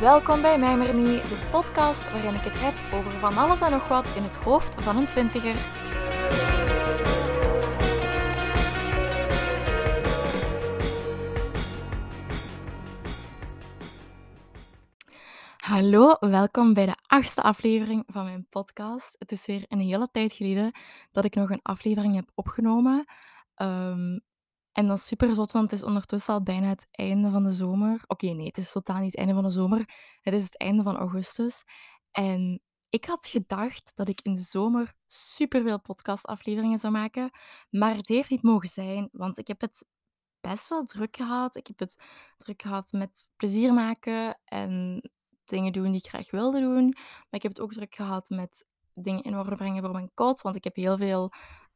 Welkom bij Mij Maar Niet, de podcast waarin ik het heb over van alles en nog wat in het hoofd van een twintiger. Hallo, welkom bij de achtste aflevering van mijn podcast. Het is weer een hele tijd geleden dat ik nog een aflevering heb opgenomen. Ehm, en dat is super zot, want het is ondertussen al bijna het einde van de zomer. Oké, nee, het is totaal niet het einde van de zomer. Het is het einde van augustus. En ik had gedacht dat ik in de zomer superveel podcastafleveringen zou maken. Maar het heeft niet mogen zijn, want ik heb het best wel druk gehad. Ik heb het druk gehad met plezier maken en dingen doen die ik graag wilde doen. Maar ik heb het ook druk gehad met dingen in orde brengen voor mijn kot. Want ik heb heel veel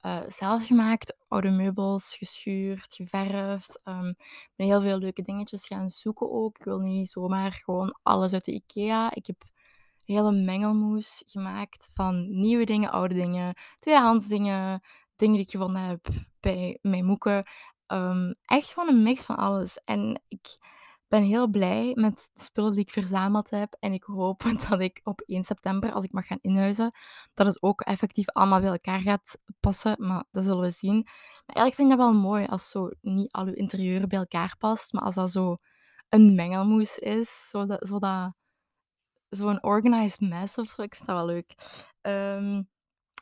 uh, zelf gemaakt. Oude meubels, geschuurd, geverfd. Um, ik ben heel veel leuke dingetjes gaan zoeken ook. Ik wil niet zomaar gewoon alles uit de IKEA. Ik heb een hele mengelmoes gemaakt van nieuwe dingen, oude dingen, tweedehands dingen, dingen die ik gevonden heb bij mijn moeken. Um, echt gewoon een mix van alles. En ik ben heel blij met de spullen die ik verzameld heb. En ik hoop dat ik op 1 september, als ik mag gaan inhuizen, dat het ook effectief allemaal bij elkaar gaat passen. Maar dat zullen we zien. Maar eigenlijk vind ik dat wel mooi als zo niet al uw interieur bij elkaar past, maar als dat zo een mengelmoes is, zodat, zodat zo'n organized mess of zo. Ik vind dat wel leuk. Um,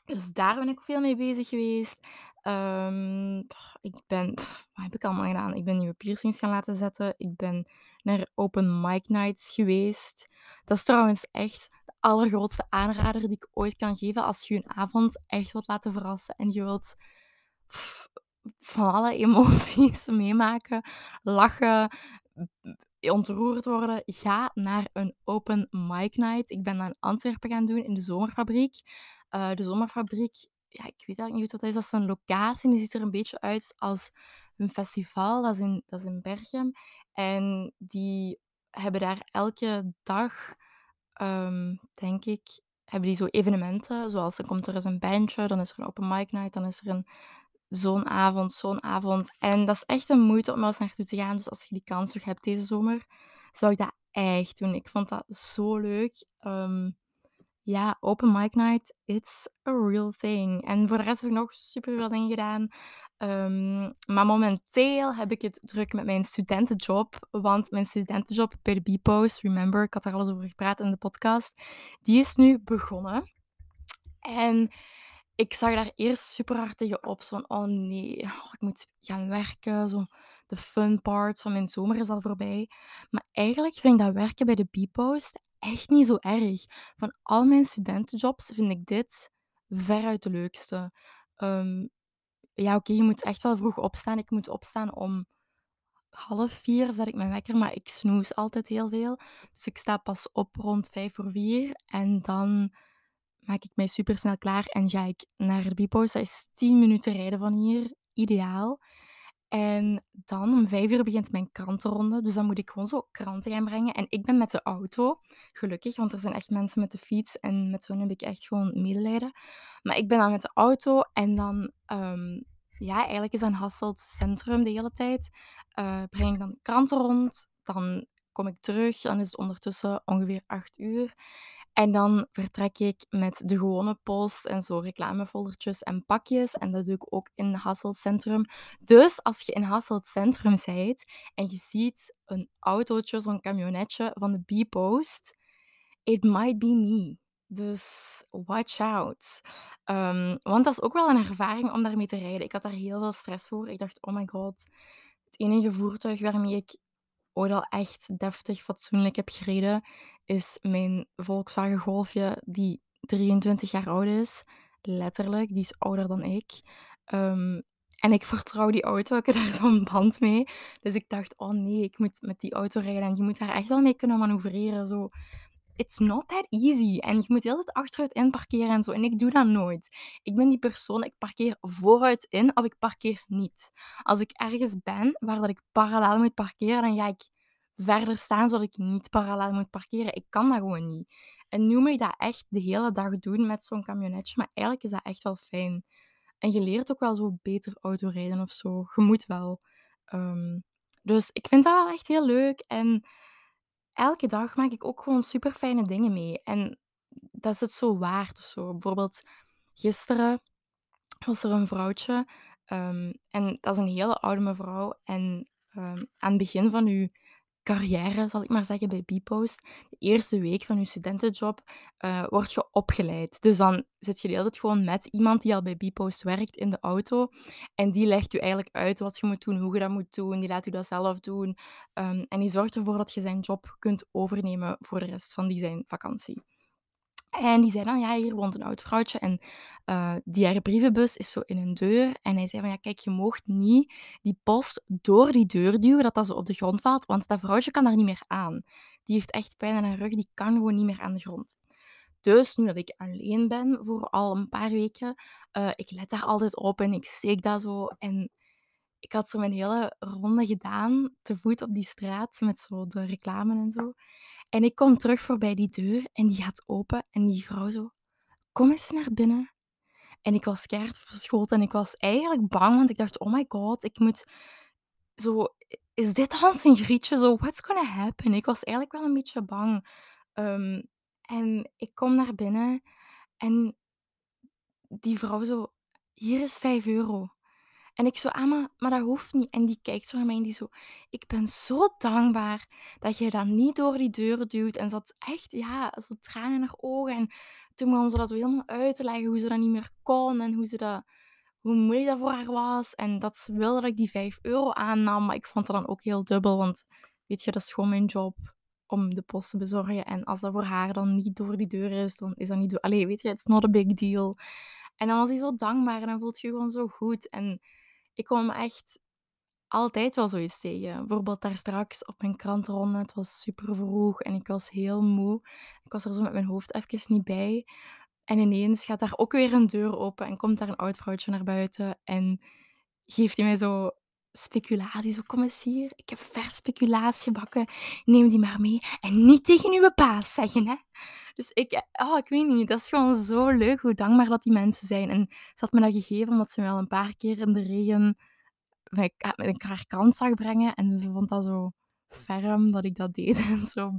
dus daar ben ik veel mee bezig geweest. Um, ik ben... Wat heb ik allemaal gedaan? Ik ben nieuwe piercings gaan laten zetten. Ik ben naar open mic nights geweest. Dat is trouwens echt de allergrootste aanrader die ik ooit kan geven als je een avond echt wilt laten verrassen en je wilt van alle emoties meemaken, lachen, ontroerd worden, ga naar een open mic night. Ik ben dat in Antwerpen gaan doen in de Zomerfabriek. Uh, de Zomerfabriek, ja, ik weet eigenlijk niet wat dat is. Dat is een locatie die ziet er een beetje uit als een festival. Dat is in, dat is in Berchem. En die hebben daar elke dag, um, denk ik, hebben die zo evenementen. Zoals dan komt er eens een bandje, dan is er een open mic night, dan is er een zo'n avond, zo'n avond. En dat is echt een moeite om er eens naartoe te gaan. Dus als je die kans nog hebt deze zomer, zou ik dat echt doen. Ik vond dat zo leuk. Um, ja, open mic night, it's a real thing. En voor de rest heb ik nog super veel dingen gedaan. Um, maar momenteel heb ik het druk met mijn studentenjob. Want mijn studentenjob bij de B-Post, remember, ik had daar alles over gepraat in de podcast, die is nu begonnen. En ik zag daar eerst super hard tegenop. Zo van, oh nee, oh, ik moet gaan werken. Zo, de fun part van mijn zomer is al voorbij. Maar eigenlijk vind ik dat werken bij de B-Post echt niet zo erg. Van al mijn studentenjobs vind ik dit veruit de leukste. Um, ja, oké, je moet echt wel vroeg opstaan. Ik moet opstaan om half vier, zet ik mijn wekker, maar ik snoes altijd heel veel. Dus ik sta pas op rond vijf voor vier. En dan maak ik mij super snel klaar en ga ik naar de Bipo's. Dat is 10 minuten rijden van hier, ideaal. En dan om vijf uur begint mijn krantenronde. Dus dan moet ik gewoon zo kranten gaan brengen. En ik ben met de auto, gelukkig, want er zijn echt mensen met de fiets. En met hun heb ik echt gewoon medelijden. Maar ik ben dan met de auto en dan, um, ja, eigenlijk is dat een Hasselt centrum de hele tijd. Uh, breng ik dan kranten rond. Dan kom ik terug. Dan is het ondertussen ongeveer acht uur. En dan vertrek ik met de gewone post en zo reclamefoldertjes en pakjes. En dat doe ik ook in Hasselt Centrum. Dus als je in Hasselt Centrum bent en je ziet een autootje, zo'n camionetje van de B-Post, it might be me. Dus watch out. Um, want dat is ook wel een ervaring om daarmee te rijden. Ik had daar heel veel stress voor. Ik dacht, oh my god, het enige voertuig waarmee ik ooit al echt deftig, fatsoenlijk heb gereden, is mijn Volkswagen Golfje, die 23 jaar oud is. Letterlijk, die is ouder dan ik. Um, en ik vertrouw die auto, ik heb daar zo'n band mee. Dus ik dacht, oh nee, ik moet met die auto rijden. En je moet daar echt wel mee kunnen manoeuvreren. Zo. It's not that easy. En je moet heel het achteruit in parkeren en zo. En ik doe dat nooit. Ik ben die persoon, ik parkeer vooruit in of ik parkeer niet. Als ik ergens ben waar dat ik parallel moet parkeren, dan ga ik verder staan zodat ik niet parallel moet parkeren. Ik kan dat gewoon niet. En nu moet je dat echt de hele dag doen met zo'n camionetje, maar eigenlijk is dat echt wel fijn. En je leert ook wel zo beter autorijden of zo. Je moet wel. Um, dus ik vind dat wel echt heel leuk. En elke dag maak ik ook gewoon super fijne dingen mee. En dat is het zo waard of zo. Bijvoorbeeld gisteren was er een vrouwtje, ehm, en dat is een hele oude mevrouw. En ehm, aan het begin van uw carrière, zal ik maar zeggen, bij Bpost, de eerste week van je studentenjob, uh, word je opgeleid. Dus dan zit je de hele tijd gewoon met iemand die al bij Bpost werkt in de auto. En die legt je eigenlijk uit wat je moet doen, hoe je dat moet doen. Die laat je dat zelf doen. Ehm, en die zorgt ervoor dat je zijn job kunt overnemen voor de rest van die zijn vakantie. En die zei dan, ja, hier woont een oud vrouwtje en uh, die haar brievenbus is zo in een deur. En hij zei van, ja, kijk, je mocht niet die post door die deur duwen, dat dat zo op de grond valt, want dat vrouwtje kan daar niet meer aan. Die heeft echt pijn aan haar rug, die kan gewoon niet meer aan de grond. Dus nu dat ik alleen ben voor al een paar weken, uh, ik let daar altijd op en ik steek dat zo. En ik had zo mijn hele ronde gedaan, te voet op die straat, met zo de reclame en zo. En ik kom terug voorbij die deur en die gaat open en die vrouw zo, kom eens naar binnen. En ik was keihard verschoten en ik was eigenlijk bang, want ik dacht, oh my god, ik moet zo, is dit Hans en Grietje zo, what's gonna happen? Ik was eigenlijk wel een beetje bang. Um, en ik kom naar binnen en die vrouw zo, hier is 5 euro. En ik zo, ah, maar, dat hoeft niet. En die kijkt zo naar mij en die zo, ik ben zo dankbaar dat je dat niet door die deur duwt. En had echt, ja, zo tranen in haar ogen. En toen begon ze dat zo helemaal uit te leggen, hoe ze dat niet meer kon en hoe, ze dat, hoe moeilijk dat voor haar was. En dat ze wilde dat ik die 5 euro aannam. Maar ik vond dat dan ook heel dubbel, want weet je, dat is gewoon mijn job om de post te bezorgen. En als dat voor haar dan niet door die deur is, dan is dat niet... Allee, weet je, it's not a big deal. En dan was hij zo dankbaar en dan voelt je gewoon zo goed. En ik kom echt altijd wel zoiets tegen. Bijvoorbeeld daar straks op mijn krantronde. Het was super vroeg en ik was heel moe. Ik was er zo met mijn hoofd even niet bij. En ineens gaat daar ook weer een deur open en komt daar een oud vrouwtje naar buiten. En geeft hij mij zo speculatie. Zo, kom eens hier. Ik heb vers speculatie bakken. Neem die maar mee. En niet tegen uw paas zeggen, hè. Dus ik, oh, ik weet niet. Dat is gewoon zo leuk hoe dankbaar dat die mensen zijn. En ze had me dat gegeven omdat ze me al een paar keer in de regen met een kant zag brengen. En ze vond dat zo ferm dat ik dat deed. En zo,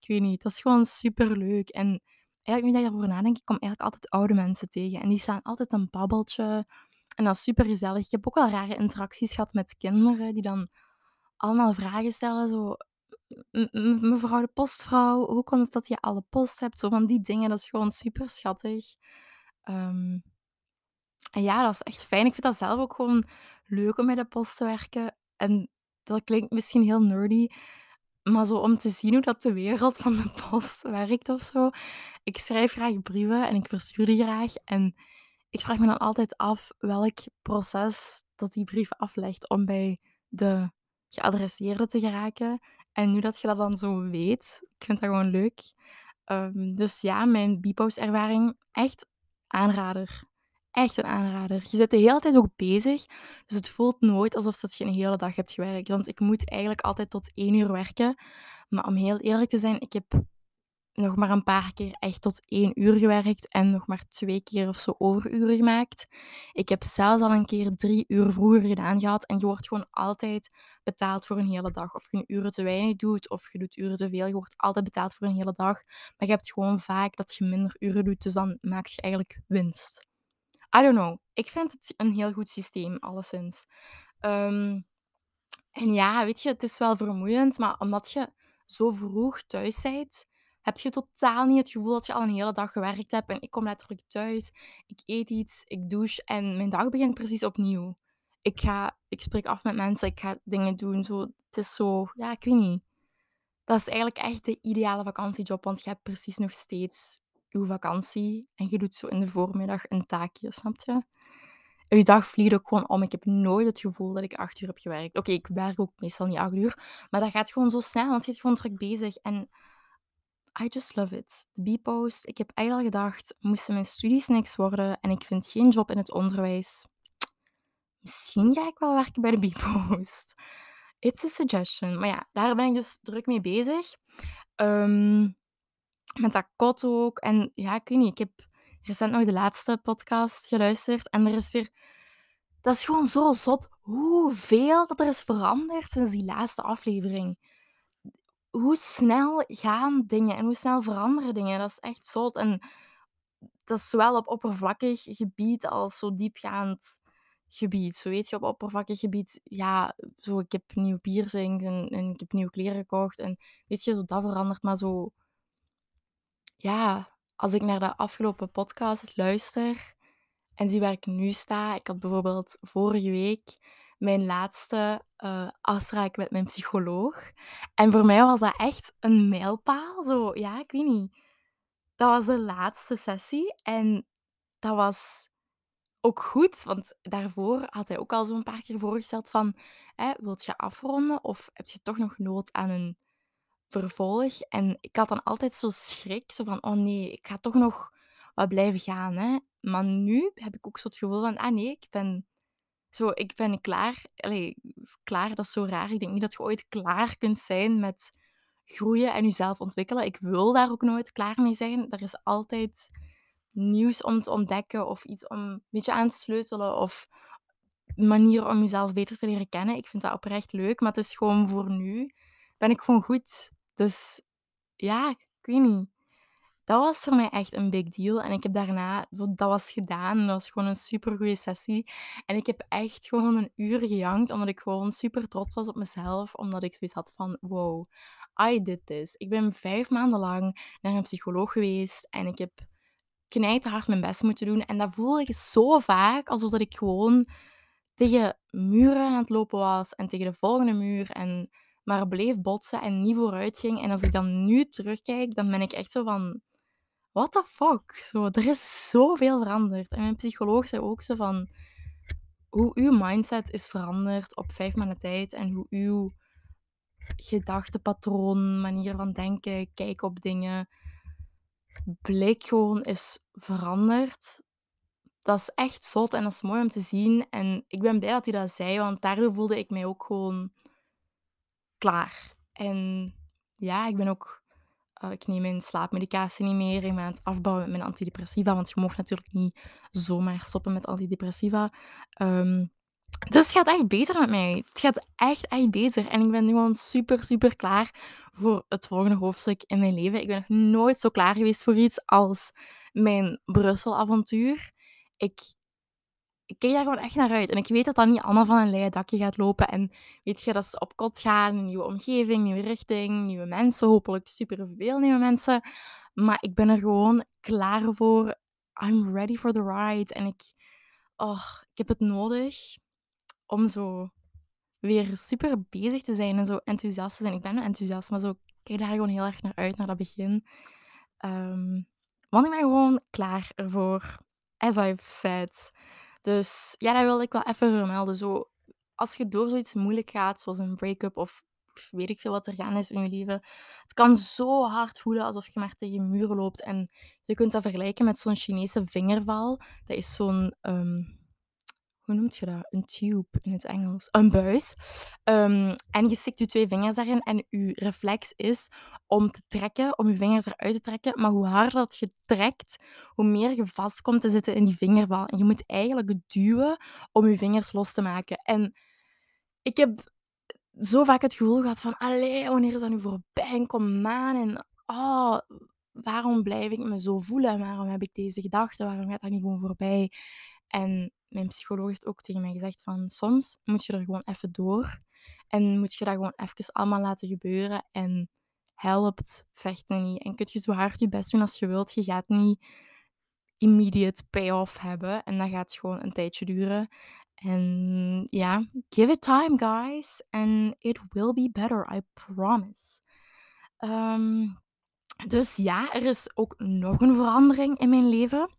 ik weet niet. Dat is gewoon super leuk. En eigenlijk, nu je erover nadenkt, ik kom eigenlijk altijd oude mensen tegen. En die staan altijd een babbeltje en dat is super gezellig. Ik heb ook wel rare interacties gehad met kinderen die dan allemaal vragen stellen. Zo, mevrouw de postvrouw, hoe komt het dat je alle post hebt? Zo van die dingen, dat is gewoon super schattig. Um, en ja, dat is echt fijn. Ik vind dat zelf ook gewoon leuk om bij de post te werken. En dat klinkt misschien heel nerdy, maar zo om te zien hoe dat de wereld van de post werkt of zo. Ik schrijf graag brieven en ik verstuur die graag. En ik vraag me dan altijd af welk proces dat die brief aflegt om bij de geadresseerde te geraken. En nu dat je dat dan zo weet, ik vind dat gewoon leuk. Um, dus ja, mijn Bpost-ervaring, echt aanrader. Echt een aanrader. Je zit de hele tijd ook bezig, dus het voelt nooit alsof dat je een hele dag hebt gewerkt. Want ik moet eigenlijk altijd tot één uur werken. Maar om heel eerlijk te zijn, ik heb nog maar een paar keer echt tot één uur gewerkt en nog maar twee keer of zo overuren gemaakt. Ik heb zelfs al een keer drie uur vroeger gedaan gehad en je wordt gewoon altijd betaald voor een hele dag. Of je een uren te weinig doet of je doet uren te veel, je wordt altijd betaald voor een hele dag. Maar je hebt gewoon vaak dat je minder uren doet, dus dan maak je eigenlijk winst. I don't know. Ik vind het een heel goed systeem, alleszins. Um, en ja, weet je, het is wel vermoeiend, maar omdat je zo vroeg thuis bent, heb je totaal niet het gevoel dat je al een hele dag gewerkt hebt. En ik kom letterlijk thuis, ik eet iets, ik douche en mijn dag begint precies opnieuw. Ik, ga, ik spreek af met mensen, ik ga dingen doen. Zo, het is zo, ja, ik weet niet. Dat is eigenlijk echt de ideale vakantiejob, want je hebt precies nog steeds je vakantie. En je doet zo in de voormiddag een taakje, snap je? En je dag vliegt ook gewoon om. Ik heb nooit het gevoel dat ik acht uur heb gewerkt. Oké, ik werk ook meestal niet acht uur, maar dat gaat gewoon zo snel, want je bent gewoon druk bezig. En I just love it. De B-post. Ik heb eigenlijk gedacht, moesten mijn studies niks worden en ik vind geen job in het onderwijs. Misschien ga ik wel werken bij de B-post. It's a suggestion. Maar ja, daar ben ik dus druk mee bezig. Um, met dat kot ook. En ja, ik weet niet, ik heb recent nog de laatste podcast geluisterd en er is weer... Dat is gewoon zo zot hoeveel dat er is veranderd sinds die laatste aflevering hoe snel gaan dingen en hoe snel veranderen dingen. Dat is echt zot. En dat is zowel op oppervlakkig gebied als zo diepgaand gebied. Zo weet je, op oppervlakkig gebied, ja, zo ik heb nieuwe piercings en, en ik heb nieuwe kleren gekocht. En weet je, zo dat verandert. Maar zo, ja, als ik naar de afgelopen podcast luister en zie waar ik nu sta. Ik had bijvoorbeeld vorige week mijn laatste uh, afspraak met mijn psycholoog. En voor mij was dat echt een mijlpaal. Zo, ja, ik weet niet. Dat was de laatste sessie en dat was ook goed, want daarvoor had hij ook al zo'n paar keer voorgesteld van, hè, wilt je afronden of heb je toch nog nood aan een vervolg? En ik had dan altijd zo schrik, zo van, oh nee, ik ga toch nog wat blijven gaan. Hè? Maar nu heb ik ook zo het gevoel van, ah nee, ik ben, zo, ik ben klaar. Klaar, dat is zo raar. Ik denk niet dat je ooit klaar kunt zijn met groeien en jezelf ontwikkelen. Ik wil daar ook nooit klaar mee zijn. Er is altijd nieuws om te ontdekken of iets om een beetje aan te sleutelen of manieren om jezelf beter te leren kennen. Ik vind dat oprecht leuk, maar het is gewoon voor nu ben ik gewoon goed. Dus ja, ik weet niet dat was voor mij echt een big deal. En ik heb daarna, dat was gedaan. Dat was gewoon een super goede sessie. En ik heb echt gewoon een uur gejankt, omdat ik gewoon super trots was op mezelf. Omdat ik zoiets had van, wow, I did this. Ik ben vijf maanden lang naar een psycholoog geweest. En ik heb knijterhard mijn best moeten doen. En dat voelde ik zo vaak, alsof dat ik gewoon tegen muren aan het lopen was. En tegen de volgende muur. En maar bleef botsen en niet vooruit ging. En als ik dan nu terugkijk, dan ben ik echt zo van what the fuck? Zo, er is zoveel veranderd. En mijn psycholoog zei ook zo van, hoe uw mindset is veranderd op vijf maanden tijd en hoe uw gedachtepatroon, manier van denken, kijken op dingen, blik gewoon is veranderd. Dat is echt zot en dat is mooi om te zien. En ik ben blij dat hij dat zei, want daardoor voelde ik mij ook gewoon klaar. En ja, ik ben ook uh, ik neem mijn slaapmedicatie niet meer. Ik ben aan het afbouwen met mijn antidepressiva, want je mag natuurlijk niet zomaar stoppen met antidepressiva. Um, dus het gaat echt beter met mij. Het gaat echt, echt beter. En ik ben nu gewoon super, super klaar voor het volgende hoofdstuk in mijn leven. Ik ben nog nooit zo klaar geweest voor iets als mijn Brussel-avontuur. Ik ik kijk daar gewoon echt naar uit. En ik weet dat dat niet allemaal van een leien dakje gaat lopen. En weet je, dat ze op kot gaan, een nieuwe omgeving, nieuwe richting, nieuwe mensen, hopelijk superveel nieuwe mensen. Maar ik ben er gewoon klaar voor. I'm ready for the ride. En ik, oh, ik heb het nodig om zo weer super bezig te zijn en zo enthousiast te zijn. Ik ben enthousiast, maar zo ik kijk daar gewoon heel erg naar uit, naar dat begin. Um, want ik ben gewoon klaar ervoor. As I've said. Dus ja, dat wil ik wel even vermelden. Zo, als je door zoiets moeilijk gaat, zoals een break-up of weet ik veel wat er gaan is in je leven. Het kan zo hard voelen alsof je maar tegen muren loopt. En je kunt dat vergelijken met zo'n Chinese vingerval. Dat is zo'n ehm, hoe noem je dat? Een tube in het Engels. Een buis. Um, en je stikt je twee vingers daarin en je reflex is om te trekken, om je vingers eruit te trekken. Maar hoe harder dat je trekt, hoe meer je vast komt te zitten in die vingerval. En je moet eigenlijk duwen om je vingers los te maken. En ik heb zo vaak het gevoel gehad van, allee, wanneer is dat nu voorbij? Kom aan. En oh, waarom blijf ik me zo voelen? Waarom heb ik deze gedachten? Waarom gaat dat niet gewoon voorbij? En mijn psycholoog heeft ook tegen mij gezegd van soms moet je er gewoon even door en moet je dat gewoon even allemaal laten gebeuren en helpt vechten niet. En kun je zo hard je best doen als je wilt, je gaat niet immediate payoff hebben en dat gaat gewoon een tijdje duren. En ja, give it time guys and it will be better, I promise. Ehm, dus ja, er is ook nog een verandering in mijn leven.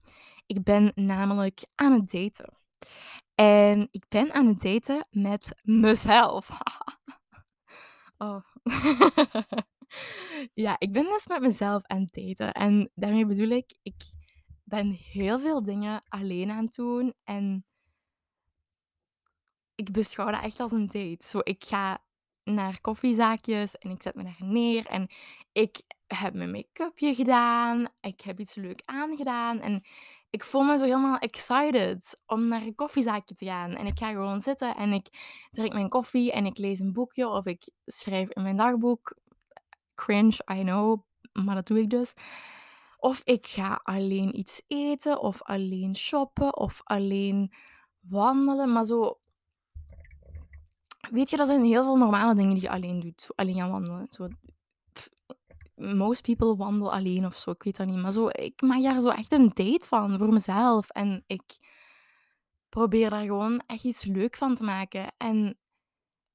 Ik ben namelijk aan het daten. En ik ben aan het daten met mezelf. oh. ja, ik ben dus met mezelf aan het daten. En daarmee bedoel ik, ik ben heel veel dingen alleen aan het doen. En ik beschouw dat echt als een date. Zo, ik ga naar koffiezaakjes en ik zet me daar neer en ik heb mijn make-upje gedaan. Ik heb iets leuk aangedaan en ik voel me zo helemaal excited om naar een koffiezaakje te gaan. En ik ga gewoon zitten en ik drink mijn koffie en ik lees een boekje of ik schrijf in mijn dagboek. cringe, I know, maar dat doe ik dus. Of ik ga alleen iets eten, of alleen shoppen, of alleen wandelen. Maar zo weet je, dat zijn heel veel normale dingen die je alleen doet. Alleen gaan wandelen. Zo, most people wandelen alleen of zo, ik weet dat niet. Maar zo, ik maak daar zo echt een date van voor mezelf. En ik probeer daar gewoon echt iets leuk van te maken. En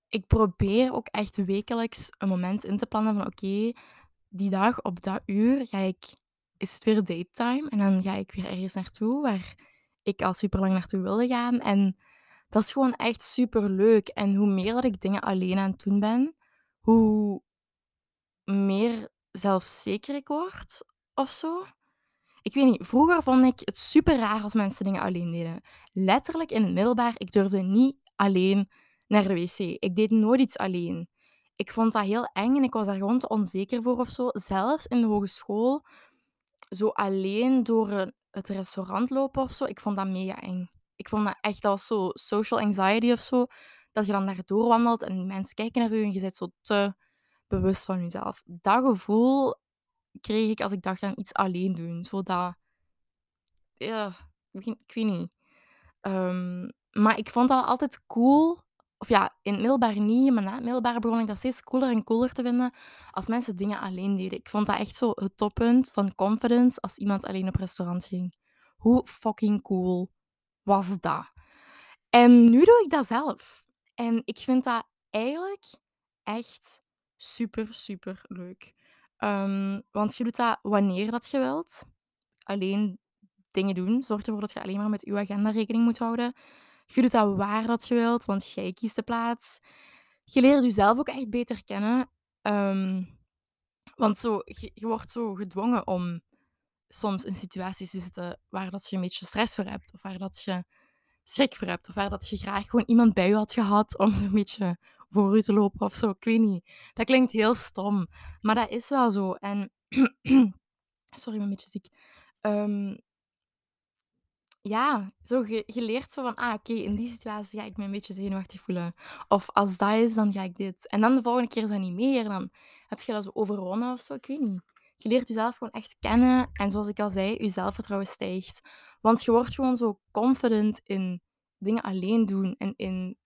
ik probeer ook echt wekelijks een moment in te plannen van oké, die dag op dat uur ga ik, is het weer time. En dan ga ik weer ergens naartoe waar ik al super lang naartoe wilde gaan. En dat is gewoon echt super leuk. En hoe meer dat ik dingen alleen aan het doen ben, hoe meer zelfzeker ik word of zo. Ik weet niet, vroeger vond ik het super raar als mensen dingen alleen deden. Letterlijk in het middelbaar, ik durfde niet alleen naar de wc. Ik deed nooit iets alleen. Ik vond dat heel eng en ik was daar gewoon te onzeker voor of zo. Zelfs in de hogeschool, zo alleen door het restaurant lopen of zo, ik vond dat mega eng. Ik vond dat echt, was zo social anxiety of zo, dat je dan daar doorwandelt en mensen kijken naar je en je bent zo te bewust van jezelf. Dat gevoel kreeg ik als ik dacht aan iets alleen doen. Zo dat... Ja, ik, ik weet niet. Ehm, maar ik vond dat altijd cool. Of ja, in het middelbaar niet, maar na het middelbaar begon ik dat steeds cooler en cooler te vinden als mensen dingen alleen deden. Ik vond dat echt zo het toppunt van confidence als iemand alleen op restaurant ging. Hoe fucking cool was dat? En nu doe ik dat zelf. En ik vind dat eigenlijk echt super, super leuk. Ehm, want je doet dat wanneer dat je wilt. Alleen dingen doen. Zorg ervoor dat je alleen maar met je agenda rekening moet houden. Je doet dat waar dat je wilt, want jij kiest de plaats. Je leert jezelf ook echt beter kennen. Ehm, want zo, je, wordt zo gedwongen om soms in situaties te zitten waar dat je een beetje stress voor hebt. Of waar dat je schrik voor hebt. Of waar dat je graag gewoon iemand bij je had gehad om zo'n beetje voor u te lopen of zo. Ik weet niet. Dat klinkt heel stom. Maar dat is wel zo. En... Sorry, ik ben een beetje ziek. Ehm, ja, zo je leert zo van, ah, oké, in die situatie ga ik me een beetje zenuwachtig voelen. Of als dat is, dan ga ik dit. En dan de volgende keer is dat niet meer. Dan heb je dat zo overwonnen of zo. Ik weet niet. Je leert jezelf gewoon echt kennen. En zoals ik al zei, je zelfvertrouwen stijgt. Want je wordt gewoon zo confident in dingen alleen doen. En in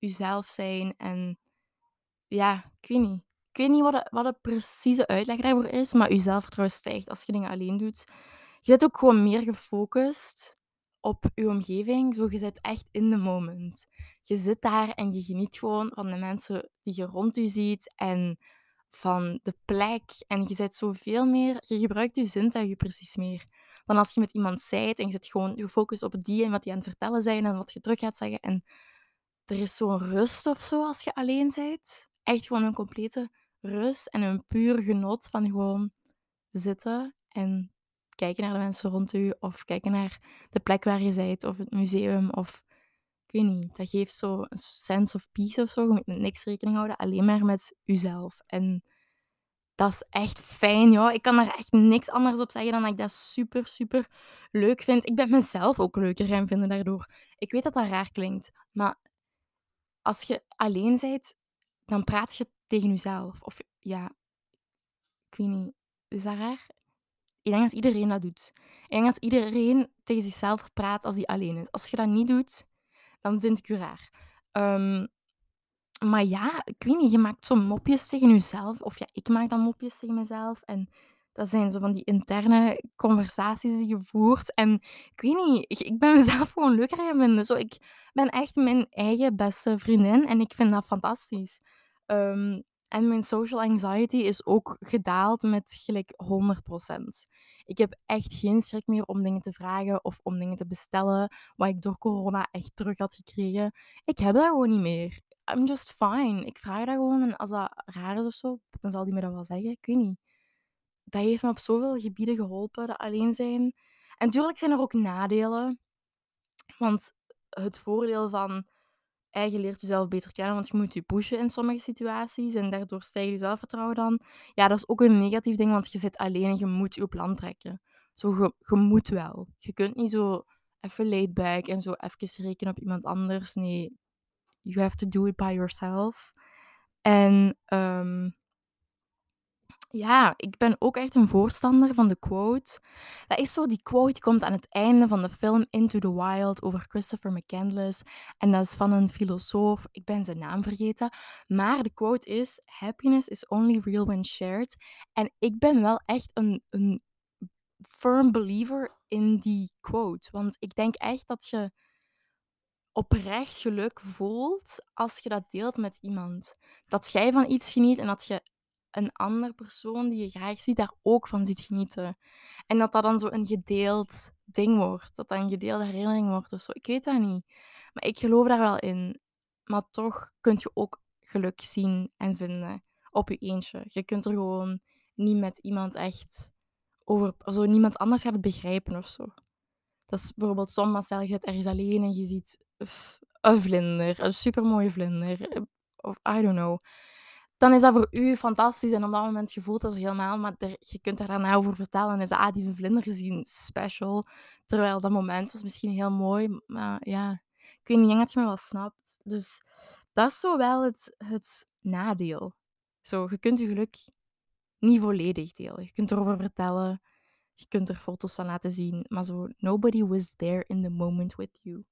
jezelf zijn. En ja, ik weet niet. Ik weet niet wat de, wat de precieze uitleg daarvoor is, maar je zelfvertrouwen stijgt als je dingen alleen doet. Je bent ook gewoon meer gefocust op je omgeving. Zo, je zit echt in de moment. Je zit daar en je geniet gewoon van de mensen die je rond je ziet en van de plek. En je zit zoveel meer, je gebruikt je zintuigen precies meer. Dan als je met iemand zijt en je zit gewoon gefocust op die en wat die aan het vertellen zijn en wat je terug gaat zeggen. En er is zo'n rust of zo als je alleen bent. Echt gewoon een complete rust en een puur genot van gewoon zitten en kijken naar de mensen rond u of kijken naar de plek waar je bent of het museum of ik weet niet. Dat geeft zo een sense of peace of zo. Je moet met niks rekening houden, alleen maar met jezelf. En dat is echt fijn, ja. Ik kan daar echt niks anders op zeggen dan dat ik dat super, super leuk vind. Ik ben mezelf ook leuker gaan vinden daardoor. Ik weet dat dat raar klinkt, maar als je alleen bent, dan praat je tegen jezelf. Of ja, ik weet niet, is dat raar? Ik denk dat iedereen dat doet. Ik denk dat iedereen tegen zichzelf praat als hij alleen is. Als je dat niet doet, dan vind ik je raar. Um, maar ja, ik weet niet, je maakt zo mopjes tegen jezelf. Of ja, ik maak dan mopjes tegen mezelf. En dat zijn zo van die interne conversaties die je voert. En ik weet niet, ik ben mezelf gewoon leuker gaan vinden. Zo, ik ben echt mijn eigen beste vriendin en ik vind dat fantastisch. Um, en mijn social anxiety is ook gedaald met gelijk 100%. Ik heb echt geen schrik meer om dingen te vragen of om dingen te bestellen, wat ik door corona echt terug had gekregen. Ik heb dat gewoon niet meer. I'm just fine. Ik vraag dat gewoon en als dat raar is of zo, dan zal die me dat wel zeggen. Ik weet niet. Dat heeft me op zoveel gebieden geholpen, dat alleen zijn. En natuurlijk zijn er ook nadelen. Want het voordeel van eigen leert jezelf beter kennen, want je moet je pushen in sommige situaties en daardoor stijgt je zelfvertrouwen dan. Ja, dat is ook een negatief ding, want je zit alleen en je moet je plan trekken. Zo, je, je moet wel. Je kunt niet zo even laid back en zo even rekenen op iemand anders. Nee, you have to do it by yourself. En um, Ja, ik ben ook echt een voorstander van de quote. Dat is zo, die quote die komt aan het einde van de film Into the Wild over Christopher McCandless. En dat is van een filosoof, ik ben zijn naam vergeten. Maar de quote is: Happiness is only real when shared. En ik ben wel echt een, een firm believer in die quote. Want ik denk echt dat je oprecht geluk voelt als je dat deelt met iemand. Dat jij van iets geniet en dat je een andere persoon die je graag ziet daar ook van ziet genieten. En dat dat dan zo een gedeeld ding wordt. Dat dat een gedeelde herinnering wordt of zo. Ik weet dat niet. Maar ik geloof daar wel in. Maar toch kun je ook geluk zien en vinden op je eentje. Je kunt er gewoon niet met iemand echt over... Zo, niemand anders gaat het begrijpen of zo. Dat is bijvoorbeeld soms, stel je het ergens alleen en je ziet een vlinder, een supermooie vlinder, eh, of I don't know. Dan is dat voor u fantastisch en op dat moment je voelt dat helemaal, maar je kunt daar daarna over vertellen en is ah, die vlinder gezien, special. Terwijl dat moment was misschien heel mooi, maar ja, ik weet niet, dat je me wel snapt. Dus dat is zo wel het, het nadeel. Zo, je kunt je geluk niet volledig delen. Je kunt erover vertellen, je kunt er foto's van laten zien, maar zo, nobody was there in the moment with you.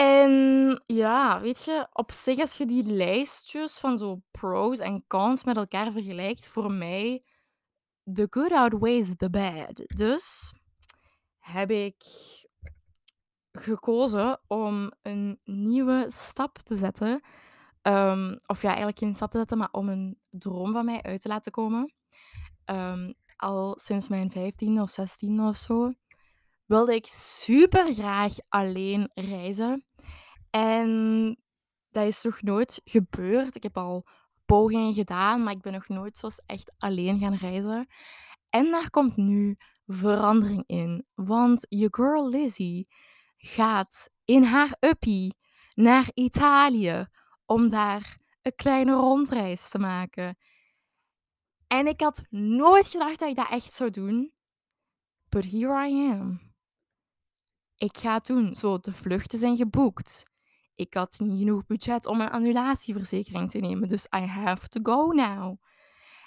En ja, weet je, op zich als je die lijstjes van zo pros en cons met elkaar vergelijkt, voor mij the good outweighs the bad. Dus heb ik gekozen om een nieuwe stap te zetten. Ehm, of ja, eigenlijk geen stap te zetten, maar om een droom van mij uit te laten komen. Ehm, al sinds mijn 15 of 16 of zo wilde ik super graag alleen reizen. En dat is nog nooit gebeurd. Ik heb al pogingen gedaan, maar ik ben nog nooit zoals echt alleen gaan reizen. En daar komt nu verandering in. Want je girl Lizzie gaat in haar uppie naar Italië om daar een kleine rondreis te maken. En ik had nooit gedacht dat ik dat echt zou doen. But here I am. Ik ga het doen. Zo, de vluchten zijn geboekt. Ik had niet genoeg budget om een annulatieverzekering te nemen, dus I have to go now.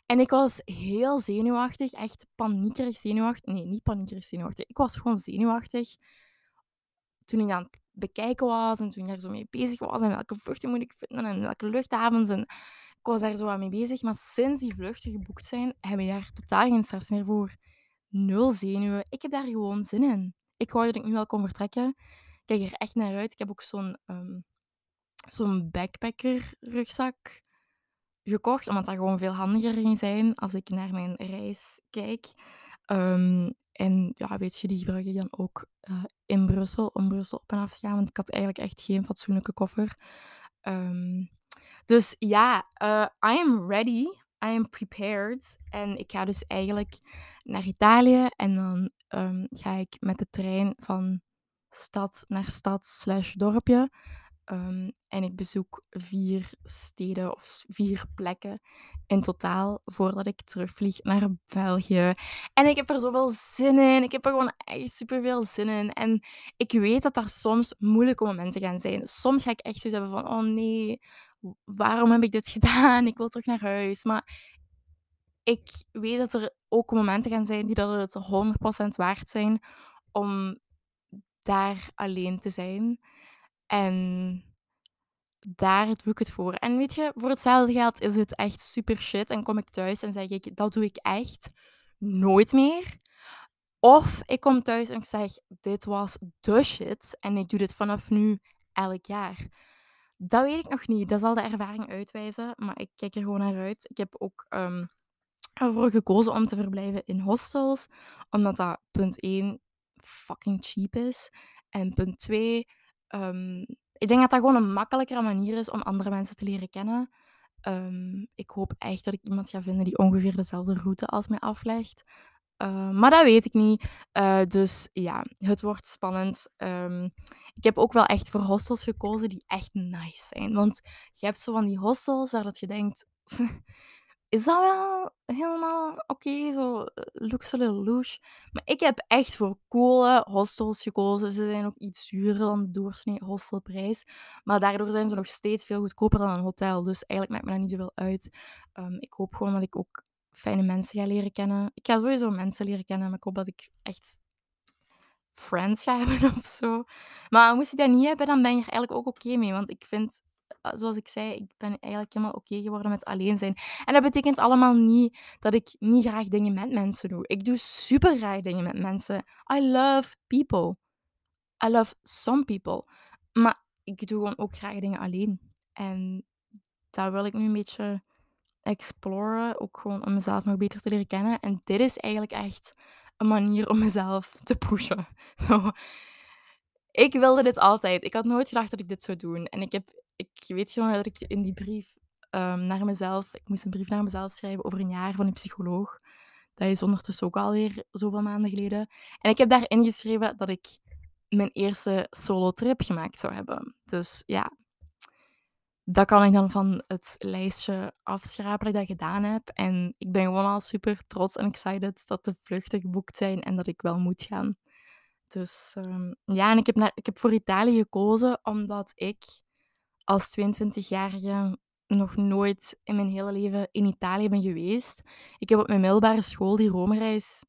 En ik was heel zenuwachtig, echt paniekerig zenuwachtig. Nee, niet paniekerig zenuwachtig. Ik was gewoon zenuwachtig toen ik aan het bekijken was en toen ik daar zo mee bezig was en welke vluchten moet ik vinden en welke luchthavens. En ik was daar zo aan mee bezig. Maar sinds die vluchten geboekt zijn, heb ik daar totaal geen stress meer voor. Nul zenuwen. Ik heb daar gewoon zin in. Ik wou dat ik nu wel kon vertrekken kijk er echt naar uit. Ik heb ook zo'n um, zo'n backpacker rugzak gekocht, omdat dat gewoon veel handiger ging zijn als ik naar mijn reis kijk. Um, en ja, weet je, die gebruik ik dan ook uh, in Brussel, om Brussel op en af te gaan, want ik had eigenlijk echt geen fatsoenlijke koffer. Um, dus ja, uh, I am ready. I am prepared. En ik ga dus eigenlijk naar Italië en dan ga ik met de trein van stad naar stad slash dorpje. Um, en ik bezoek vier steden of vier plekken in totaal voordat ik terugvlieg naar België. En ik heb er zoveel zin in. Ik heb er gewoon echt super veel zin in. En ik weet dat er soms moeilijke momenten gaan zijn. Soms ga ik echt zoiets hebben van: oh nee, waarom heb ik dit gedaan? Ik wil terug naar huis. Maar ik weet dat er ook momenten gaan zijn die dat het 100% waard zijn om daar alleen te zijn. En daar doe ik het voor. En weet je, voor hetzelfde geld is het echt super shit. En kom ik thuis en zeg ik, dat doe ik echt nooit meer. Of ik kom thuis en ik zeg, dit was de shit. En ik doe dit vanaf nu elk jaar. Dat weet ik nog niet. Dat zal de ervaring uitwijzen. Maar ik kijk er gewoon naar uit. Ik heb ook um, ervoor gekozen om te verblijven in hostels. Omdat dat, punt 1, fucking cheap is. En punt twee, um, ik denk dat dat gewoon een makkelijkere manier is om andere mensen te leren kennen. Um, ik hoop echt dat ik iemand ga vinden die ongeveer dezelfde route als mij aflegt. Uh, maar dat weet ik niet. Uh, dus ja, het wordt spannend. Ik heb ook wel echt voor hostels gekozen die echt nice zijn. Want je hebt zo van die hostels waar dat je denkt... is dat wel helemaal oké, zo eh, little louche. Maar ik heb echt voor coole hostels gekozen. Ze zijn ook iets duurder dan de doorsnee hostelprijs. Maar daardoor zijn ze nog steeds veel goedkoper dan een hotel. Dus eigenlijk maakt me dat niet zoveel uit. Um, ik hoop gewoon dat ik ook fijne mensen ga leren kennen. Ik ga sowieso mensen leren kennen, maar ik hoop dat ik echt friends ga hebben of zo. Maar moest ik dat niet hebben, dan ben je er eigenlijk ook oké mee. Want ik vind, zoals ik zei, ik ben eigenlijk helemaal oké geworden met alleen zijn. En dat betekent allemaal niet dat ik niet graag dingen met mensen doe. Ik doe super graag dingen met mensen. I love people. I love some people. Maar ik doe gewoon ook graag dingen alleen. En daar wil ik nu een beetje exploren. Ook gewoon om mezelf nog beter te leren kennen. En dit is eigenlijk echt een manier om mezelf te pushen. Zo. Ik wilde dit altijd. Ik had nooit gedacht dat ik dit zou doen. En ik, heb, ik weet gewoon dat ik in die brief um, naar mezelf... Ik moest een brief naar mezelf schrijven over een jaar van een psycholoog. Dat is ondertussen ook alweer zoveel maanden geleden. En ik heb daarin geschreven dat ik mijn eerste solo-trip gemaakt zou hebben. Dus ja, dat kan ik dan van het lijstje afschrapen dat ik gedaan heb. En ik ben gewoon al super trots en excited dat de vluchten geboekt zijn en dat ik wel moet gaan. Dus um, ja, en ik heb, naar, ik heb voor Italië gekozen omdat ik als 22-jarige nog nooit in mijn hele leven in Italië ben geweest. Ik heb op mijn middelbare school die Rome-reis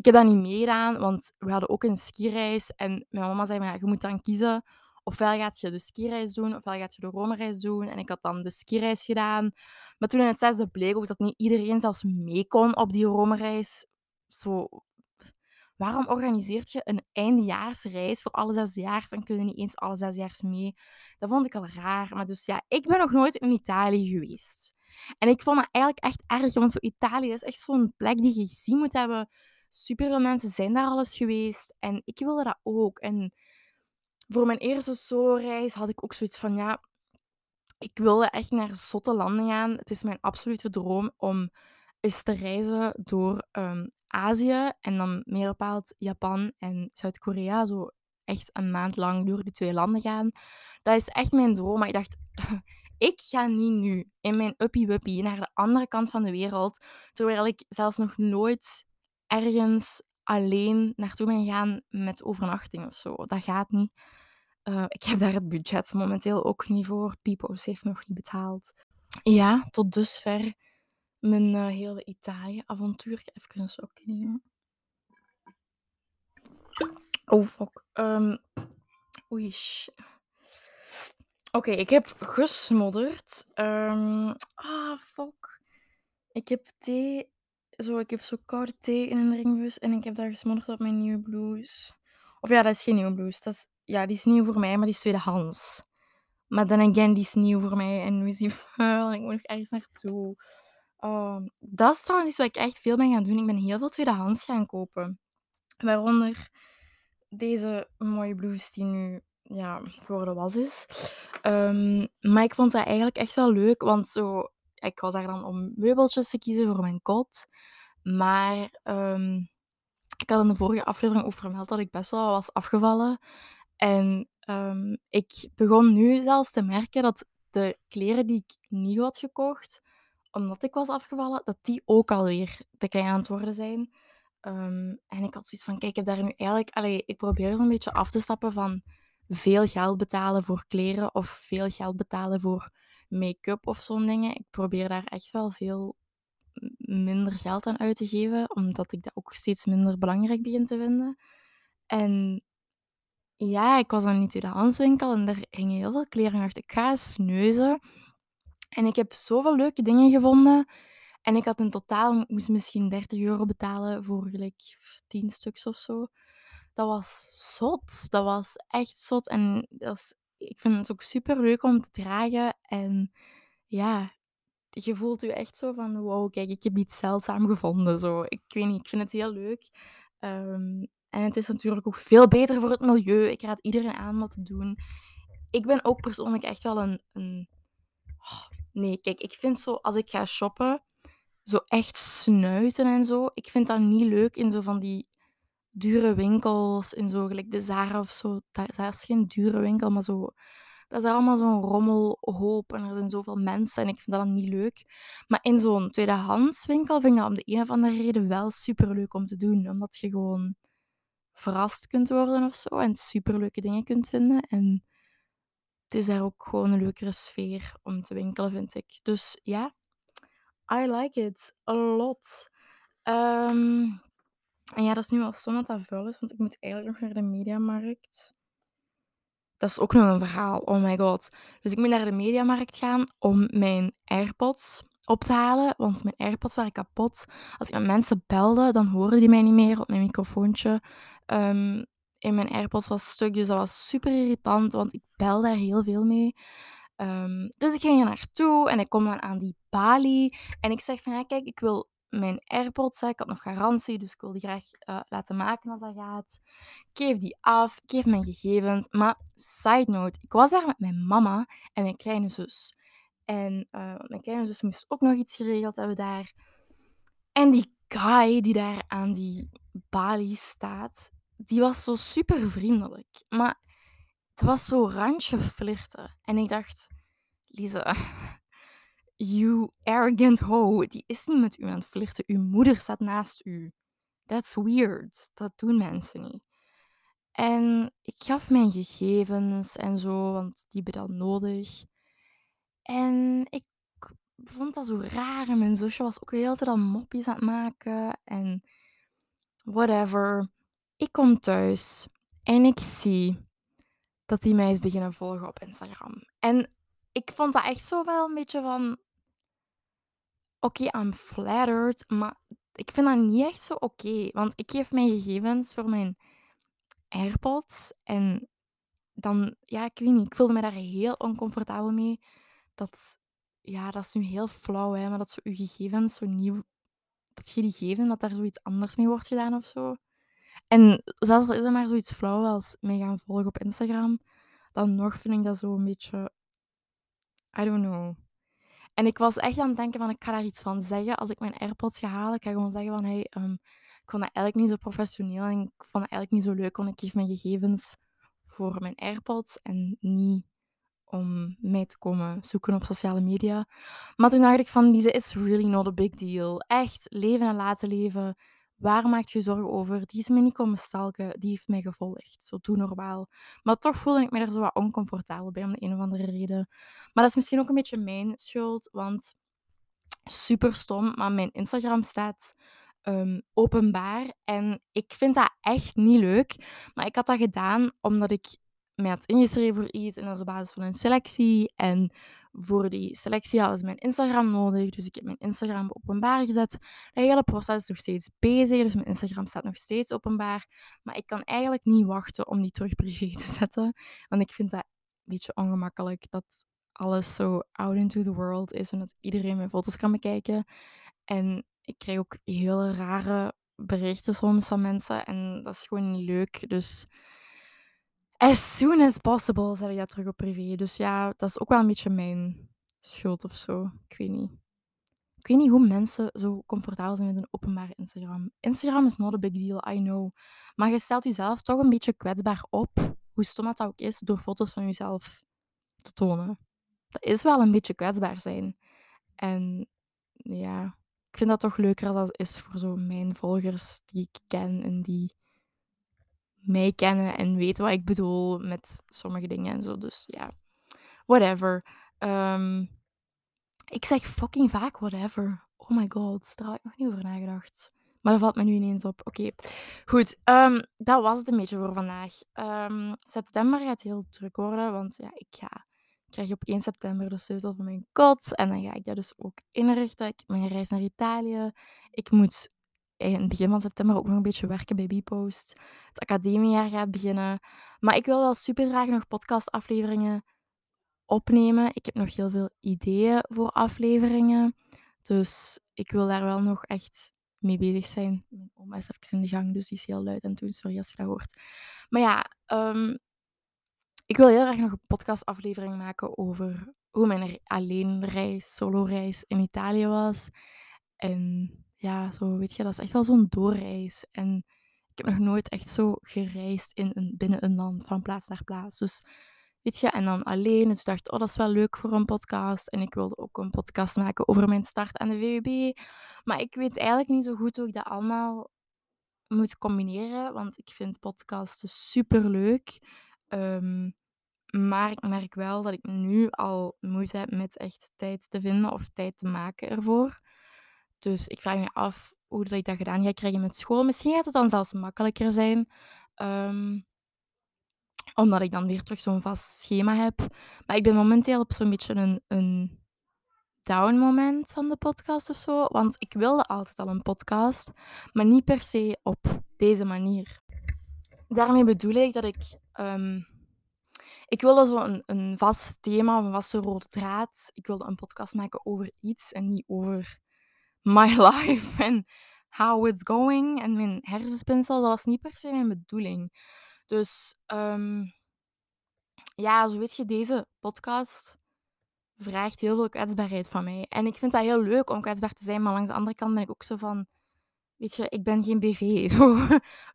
ik heb dat niet meegedaan, want we hadden ook een skireis. En mijn mama zei, maar je moet dan kiezen. Ofwel gaat je de skireis doen, ofwel gaat je de Rome-reis doen. En ik had dan de skireis gedaan. Maar toen in het zesde bleek ook dat niet iedereen zelfs mee kon op die Rome-reis. Zo, waarom organiseert je een eindjaarsreis voor alle zesjaars en kunnen niet eens alle zesjaars mee? Dat vond ik al raar. Maar dus ja, ik ben nog nooit in Italië geweest. En ik vond het eigenlijk echt erg, want zo Italië is echt zo'n plek die je gezien moet hebben Superveel mensen zijn daar al eens geweest en ik wilde dat ook. En voor mijn eerste solo-reis had ik ook zoiets van, ja, ik wilde echt naar zotte landen gaan. Het is mijn absolute droom om eens te reizen door um, Azië en dan meer bepaald Japan en Zuid-Korea. Zo echt een maand lang door die twee landen gaan. Dat is echt mijn droom. Maar ik dacht, ik ga niet nu in mijn uppie-wuppie naar de andere kant van de wereld, terwijl ik zelfs nog nooit ergens alleen naartoe ben gegaan met overnachting of zo. Dat gaat niet. Uh, ik heb daar het budget momenteel ook niet voor. Pipo's heeft nog niet betaald. Ja, tot dusver mijn uh, hele Italië-avontuur. Even slokje nemen. Oh, fuck. Um, oei, Oké, ik heb gesmodderd. Um, ah, fuck. Ik heb thee zo, ik heb zo koude thee in een ringbus en ik heb daar gesmodderd op mijn nieuwe blouse. Of ja, dat is geen nieuwe blouse. Dat is, ja, die is nieuw voor mij, maar die is tweedehands. Maar dan again, die is nieuw voor mij en nu is die vuil ik moet nog ergens naartoe. Uh, dat is trouwens iets wat ik echt veel ben gaan doen. Ik ben heel veel tweedehands gaan kopen. Waaronder deze mooie blouse die nu ja, voor de was is. Um, maar ik vond dat eigenlijk echt wel leuk, want zo ik was daar dan om meubeltjes te kiezen voor mijn kot. Maar um, ik had in de vorige aflevering ook vermeld dat ik best wel was afgevallen. En ik begon nu zelfs te merken dat de kleren die ik nieuw had gekocht, omdat ik was afgevallen, dat die ook alweer te klein aan het worden zijn. Um, en ik had zoiets van, kijk, ik heb daar nu eigenlijk... Allee, ik probeer zo'n beetje af te stappen van veel geld betalen voor kleren of veel geld betalen voor make-up of zo'n dingen. Ik probeer daar echt wel veel minder geld aan uit te geven, omdat ik dat ook steeds minder belangrijk begin te vinden. En ja, ik was dan niet in de tweedehandswinkel en daar hingen heel veel kleren. En dacht, ik ga eens neuzen. En ik heb zoveel leuke dingen gevonden. En ik had in totaal, moest misschien 30 euro betalen voor gelijk 10 stuks of zo. Dat was zot. Dat was echt zot. En dat is ik vind het ook super leuk om te dragen. En ja, je voelt je echt zo van, wow, kijk, ik heb iets zeldzaam gevonden. Zo. Ik weet niet, ik vind het heel leuk. Um, en het is natuurlijk ook veel beter voor het milieu. Ik raad iedereen aan wat te doen. Ik ben ook persoonlijk echt wel een... een... Oh, nee, kijk, ik vind zo, als ik ga shoppen, zo echt snuiten en zo. Ik vind dat niet leuk in zo van die dure winkels in zo, gelijk de Zara of zo. Dat, is geen dure winkel, maar zo... Dat is allemaal zo'n rommelhoop en er zijn zoveel mensen en ik vind dat dan niet leuk. Maar in zo'n tweedehandswinkel vind ik dat om de een of andere reden wel superleuk om te doen. Omdat je gewoon verrast kunt worden of zo en superleuke dingen kunt vinden. En het is daar ook gewoon een leukere sfeer om te winkelen, vind ik. Dus ja, I like it a lot. Ehm, en ja, dat is nu wel zo dat is, want ik moet eigenlijk nog naar de mediamarkt. Dat is ook nog een verhaal, oh my god. Dus ik moet naar de mediamarkt gaan om mijn AirPods op te halen, want mijn AirPods waren kapot. Als ik met mensen belde, dan hoorden die mij niet meer, want mijn microfoontje um, in mijn AirPods was stuk. Dus dat was super irritant, want ik bel daar heel veel mee. Um, dus ik ging er naartoe en ik kom dan aan die balie. En ik zeg van, ja, kijk, ik wil mijn AirPods, ik had nog garantie, dus ik wil die graag uh, laten maken als dat gaat. Ik geef die af, ik geef mijn gegevens. Maar, side note, ik was daar met mijn mama en mijn kleine zus. En uh, mijn kleine zus moest ook nog iets geregeld hebben daar. En die guy die daar aan die balie staat, die was zo super vriendelijk. Maar het was zo randje flirten. En ik dacht, Lisa, you arrogant hoe, die is niet met u aan het flirten. Uw moeder staat naast u. That's weird. Dat doen mensen niet. En ik gaf mijn gegevens en zo, want die hebben dat nodig. En ik vond dat zo raar. En mijn zusje was ook de hele tijd al mopjes aan het maken. En whatever. Ik kom thuis en ik zie dat hij mij is beginnen volgen op Instagram. En ik vond dat echt zo wel een beetje van... Oké, okay, I'm flattered, maar ik vind dat niet echt zo oké. want ik geef mijn gegevens voor mijn AirPods en dan, ja, ik weet niet, ik voelde me daar heel oncomfortabel mee. Dat, ja, dat is nu heel flauw, hè, maar dat zo je gegevens zo nieuw, dat je die geven, dat daar zoiets anders mee wordt gedaan of zo. En zelfs is er maar zoiets flauw als mij gaan volgen op Instagram, dan nog vind ik dat zo een beetje... I don't know. En ik was echt aan het denken van, ik ga daar iets van zeggen. Als ik mijn AirPods ga halen, ik ga gewoon zeggen van, hey, um, ik vond dat eigenlijk niet zo professioneel en ik vond het eigenlijk niet zo leuk, want ik geef mijn gegevens voor mijn AirPods en niet om mij te komen zoeken op sociale media. Maar toen dacht ik van, Lise, it's really not a big deal. Echt, leven en laten leven. Waar maakt je zorgen over? Die is me niet komen stalken, die heeft mij gevolgd. Zo doe normaal. Maar toch voelde ik me er zo wat oncomfortabel bij om de een of andere reden. Maar dat is misschien ook een beetje mijn schuld, want super stom, maar mijn Instagram staat um, openbaar. En ik vind dat echt niet leuk. Maar ik had dat gedaan omdat ik mij had ingeschreven voor iets en dat is op basis van een selectie. En voor die selectie hadden ze mijn Instagram nodig. Dus ik heb mijn Instagram openbaar gezet. Het hele proces is nog steeds bezig, dus mijn Instagram staat nog steeds openbaar. Maar ik kan eigenlijk niet wachten om die terug privé te zetten. Want ik vind dat een beetje ongemakkelijk dat alles zo out into the world is en dat iedereen mijn foto's kan bekijken. En ik krijg ook hele rare berichten soms van mensen en dat is gewoon niet leuk. Dus as soon as possible zet ik dat terug op privé. Dus ja, dat is ook wel een beetje mijn schuld of zo. Ik weet niet. Ik weet niet hoe mensen zo comfortabel zijn met een openbare Instagram. Instagram is not a big deal, I know. Maar je stelt jezelf toch een beetje kwetsbaar op, hoe stom dat ook is, door foto's van jezelf te tonen. Dat is wel een beetje kwetsbaar zijn. En ja, ik vind dat toch leuker dat is voor zo mijn volgers die ik ken en die mij kennen en weten wat ik bedoel met sommige dingen en zo. Dus ja, whatever. Um, ik zeg fucking vaak whatever. Oh my god, daar had ik nog niet over nagedacht. Maar dat valt me nu ineens op. Oké, goed. Um, dat was het een beetje voor vandaag. Um, september gaat heel druk worden, want ja, ik ga krijg op 1 september de sleutel van mijn kot. En dan ga ik dat dus ook inrichten. Ik heb mijn reis naar Italië. Ik moet in het begin van september ook nog een beetje werken bij Bpost. Het academiejaar gaat beginnen. Maar ik wil wel super graag nog podcastafleveringen opnemen. Ik heb nog heel veel ideeën voor afleveringen. Dus ik wil daar wel nog echt mee bezig zijn. Mijn oma is even in de gang, dus die is heel luid en toen. Sorry als je dat hoort. Maar ja, um, ik wil heel graag nog een podcastaflevering maken over hoe mijn alleenreis, solo-reis in Italië was. En ja, zo weet je, dat is echt wel zo'n doorreis. En ik heb nog nooit echt zo gereisd in een, binnen een land, van plaats naar plaats. Dus weet je, en dan alleen. Dus ik dacht, oh, dat is wel leuk voor een podcast. En ik wilde ook een podcast maken over mijn start aan de VUB. Maar ik weet eigenlijk niet zo goed hoe ik dat allemaal moet combineren. Want ik vind podcasten super leuk. Um, maar ik merk wel dat ik nu al moeite heb met echt tijd te vinden of tijd te maken ervoor. Dus ik vraag me af hoe dat ik dat gedaan ga krijgen met school. Misschien gaat het dan zelfs makkelijker zijn. Ehm, omdat ik dan weer terug zo'n vast schema heb. Maar ik ben momenteel op zo'n beetje een, een down moment van de podcast of zo. Want ik wilde altijd al een podcast, maar niet per se op deze manier. Daarmee bedoel ik dat ik. Um, ik wilde zo een, een vast thema of een vaste rode draad. Ik wilde een podcast maken over iets en niet over my life en how it's going en mijn hersenspinsel. Dat was niet per se mijn bedoeling. Dus um, ja, zo weet je, deze podcast vraagt heel veel kwetsbaarheid van mij. En ik vind dat heel leuk om kwetsbaar te zijn, maar langs de andere kant ben ik ook zo van, weet je, ik ben geen BV. Zo,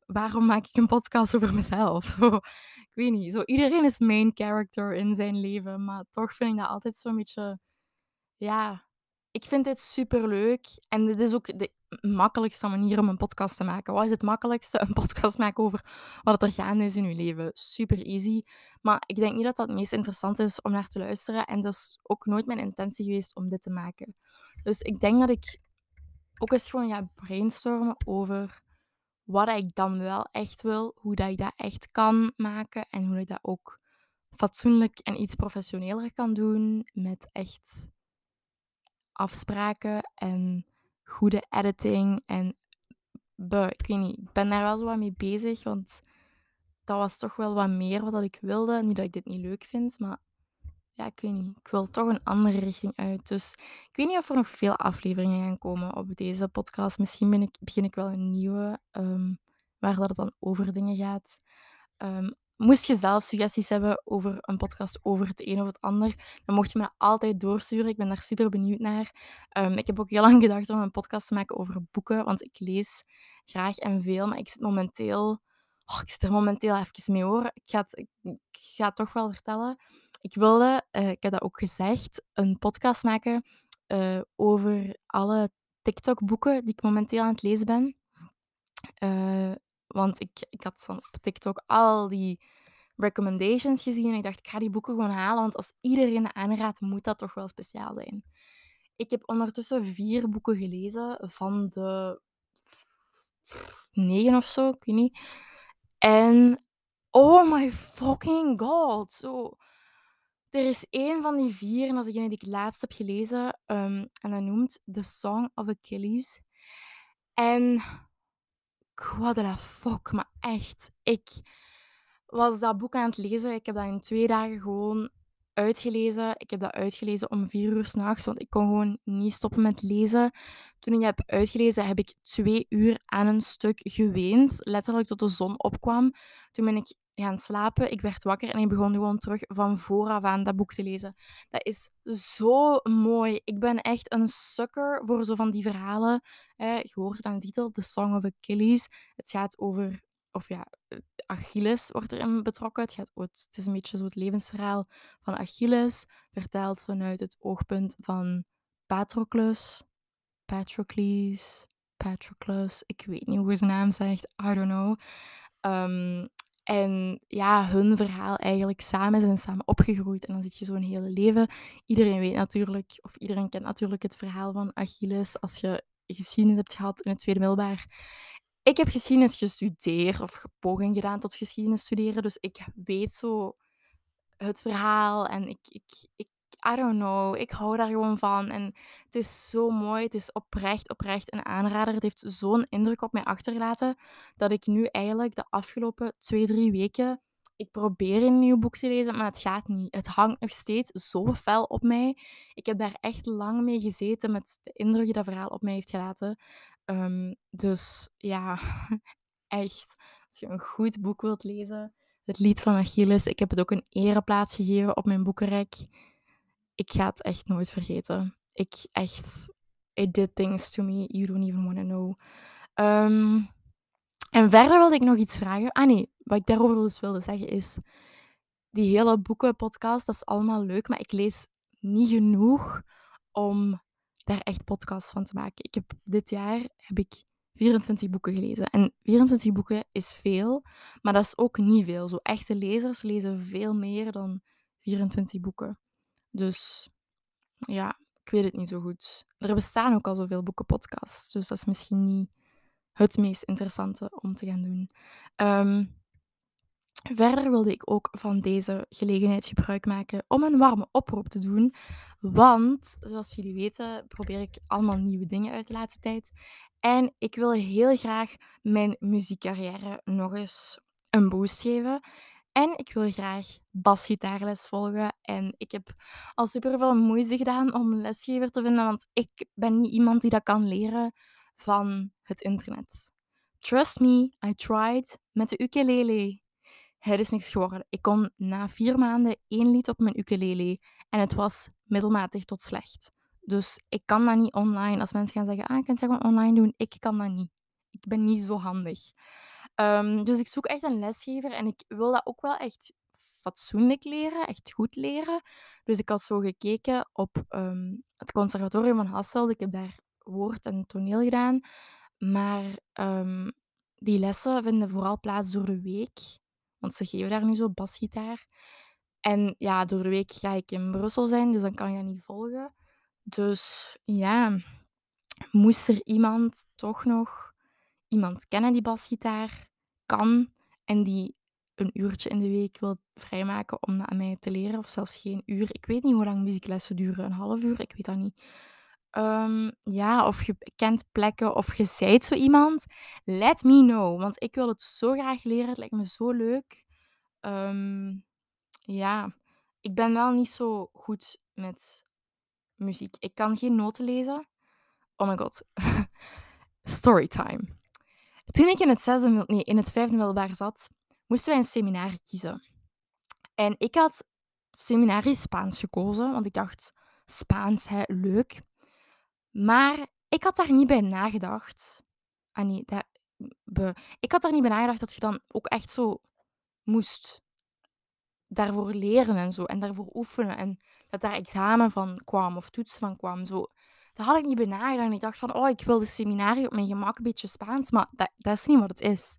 waarom maak ik een podcast over mezelf? Zo, ik weet niet. Zo, iedereen is main character in zijn leven, maar toch vind ik dat altijd zo'n beetje, ja, ik vind dit super leuk. En dit is ook de makkelijkste manier om een podcast te maken. Wat is het makkelijkste? Een podcast maken over wat er gaande is in je leven. Super easy. Maar ik denk niet dat dat het meest interessant is om naar te luisteren. En dat is ook nooit mijn intentie geweest om dit te maken. Dus ik denk dat ik ook eens gewoon ga brainstormen over wat ik dan wel echt wil. Hoe dat ik dat echt kan maken. En hoe ik dat ook fatsoenlijk en iets professioneler kan doen. Met echt afspraken en goede editing. En ik weet niet, ik ben daar wel zo wat mee bezig, want dat was toch wel wat meer wat ik wilde. Niet dat ik dit niet leuk vind, maar ja, ik weet niet. Ik wil toch een andere richting uit. Dus ik weet niet of er nog veel afleveringen gaan komen op deze podcast. Misschien begin ik wel een nieuwe, um, waar dat het dan over dingen gaat. Um, Moest je zelf suggesties hebben over een podcast over het een of het ander, dan mocht je me altijd doorsturen. Ik ben daar super benieuwd naar. Um, ik heb ook heel lang gedacht om een podcast te maken over boeken, want ik lees graag en veel, maar ik zit momenteel... Oh, ik zit er momenteel even mee hoor. Ik ga het, ik, ga toch wel vertellen. Ik wilde, uh, ik heb dat ook gezegd, een podcast maken uh, over alle TikTok-boeken die ik momenteel aan het lezen ben. Uh, want ik, ik had dan op TikTok al die recommendations gezien. En ik dacht, ik ga die boeken gewoon halen. Want als iedereen de aanraadt, moet dat toch wel speciaal zijn. Ik heb ondertussen vier boeken gelezen van de negen of zo, ik weet niet. En oh my fucking god. Zo. Er is één van die vier, en dat is degene die ik laatst heb gelezen. Um, en dat noemt The Song of Achilles. En what the fuck, maar echt. Ik was dat boek aan het lezen. Ik heb dat in twee dagen gewoon uitgelezen. Ik heb dat uitgelezen om vier uur s'nachts, want ik kon gewoon niet stoppen met lezen. Toen ik dat heb uitgelezen, heb ik twee uur aan een stuk geweend. Letterlijk tot de zon opkwam. Toen ben ik gaan slapen. Ik werd wakker en ik begon gewoon terug van vooraf aan dat boek te lezen. Dat is zo mooi. Ik ben echt een sucker voor zo van die verhalen. Eh, je hoort het aan de titel, The Song of Achilles. Het gaat over, of ja, Achilles wordt erin betrokken. Het, gaat, het is een beetje zo het levensverhaal van Achilles, verteld vanuit het oogpunt van Patroclus. Patrocles, Patroclus, ik weet niet hoe zijn naam zegt, I don't know. Um, en ja, hun verhaal eigenlijk samen zijn samen opgegroeid. En dan zit je zo'n hele leven. Iedereen weet natuurlijk, of iedereen kent natuurlijk het verhaal van Achilles als je geschiedenis hebt gehad in het tweede middelbaar. Ik heb geschiedenis gestudeerd of poging gedaan tot geschiedenis studeren. Dus ik weet zo het verhaal en ik, ik, ik I don't know. Ik hou daar gewoon van. En het is zo mooi. Het is oprecht, oprecht een aanrader. Het heeft zo'n indruk op mij achtergelaten dat ik nu eigenlijk de afgelopen twee, drie weken. Ik probeer een nieuw boek te lezen, maar het gaat niet. Het hangt nog steeds zo fel op mij. Ik heb daar echt lang mee gezeten met de indruk die dat verhaal op mij heeft gelaten. Um, dus ja, echt. Als je een goed boek wilt lezen, het lied van Achilles. Ik heb het ook een ereplaats gegeven op mijn boekenrek ik ga het echt nooit vergeten. Ik echt, it did things to me you don't even want to know. Um, en verder wilde ik nog iets vragen. Ah nee, wat ik daarover dus wilde zeggen is, die hele boekenpodcast, dat is allemaal leuk, maar ik lees niet genoeg om daar echt podcasts van te maken. Ik heb dit jaar heb ik 24 boeken gelezen. En 24 boeken is veel, maar dat is ook niet veel. Zo echte lezers lezen veel meer dan 24 boeken. Dus ja, Ik weet het niet zo goed. Er bestaan ook al zoveel boekenpodcasts, dus dat is misschien niet het meest interessante om te gaan doen. Ehm, verder wilde ik ook van deze gelegenheid gebruik maken om een warme oproep te doen. Want, zoals jullie weten, probeer ik allemaal nieuwe dingen uit de laatste tijd. En ik wil heel graag mijn muziekcarrière nog eens een boost geven. En ik wil graag basgitaarles volgen. En ik heb al super veel moeite gedaan om een lesgever te vinden, want ik ben niet iemand die dat kan leren van het internet. Trust me, I tried met de ukulele. Het is niks geworden. Ik kon na vier maanden één lied op mijn ukulele en het was middelmatig tot slecht. Dus ik kan dat niet online. Als mensen gaan zeggen, ah, ik kan het gewoon online doen, ik kan dat niet. Ik ben niet zo handig. Ehm, dus ik zoek echt een lesgever en ik wil dat ook wel echt fatsoenlijk leren, echt goed leren. Dus ik had zo gekeken op ehm, het conservatorium van Hasselt. Ik heb daar woord en toneel gedaan. Maar ehm, die lessen vinden vooral plaats door de week. Want ze geven daar nu zo basgitaar. En ja, door de week ga ik in Brussel zijn, dus dan kan ik dat niet volgen. Dus ja, moest er iemand toch nog iemand kennen die basgitaar kan en die een uurtje in de week wil vrijmaken om dat aan mij te leren, of zelfs geen uur. Ik weet niet hoe lang muzieklessen duren, een half uur, ik weet dat niet. Ehm, ja, of je kent plekken of je zijt zo iemand, let me know, want ik wil het zo graag leren. Het lijkt me zo leuk. Ehm, ja, ik ben wel niet zo goed met muziek. Ik kan geen noten lezen. Oh my god. Storytime. Toen ik in het, zesde, nee, in het vijfde middelbaar zat, moesten wij een seminar kiezen. En ik had seminarie Spaans gekozen, want ik dacht, Spaans, hè, leuk. Maar ik had daar niet bij nagedacht. Ah nee, ik had daar niet bij nagedacht dat je dan ook echt zo moest daarvoor leren en zo. En daarvoor oefenen. En dat daar examen van kwam of toetsen van kwam. Zo. Daar had ik niet nagedacht. Ik dacht van, oh, ik wil de seminarie op mijn gemak een beetje Spaans. Maar dat, dat is niet wat het is.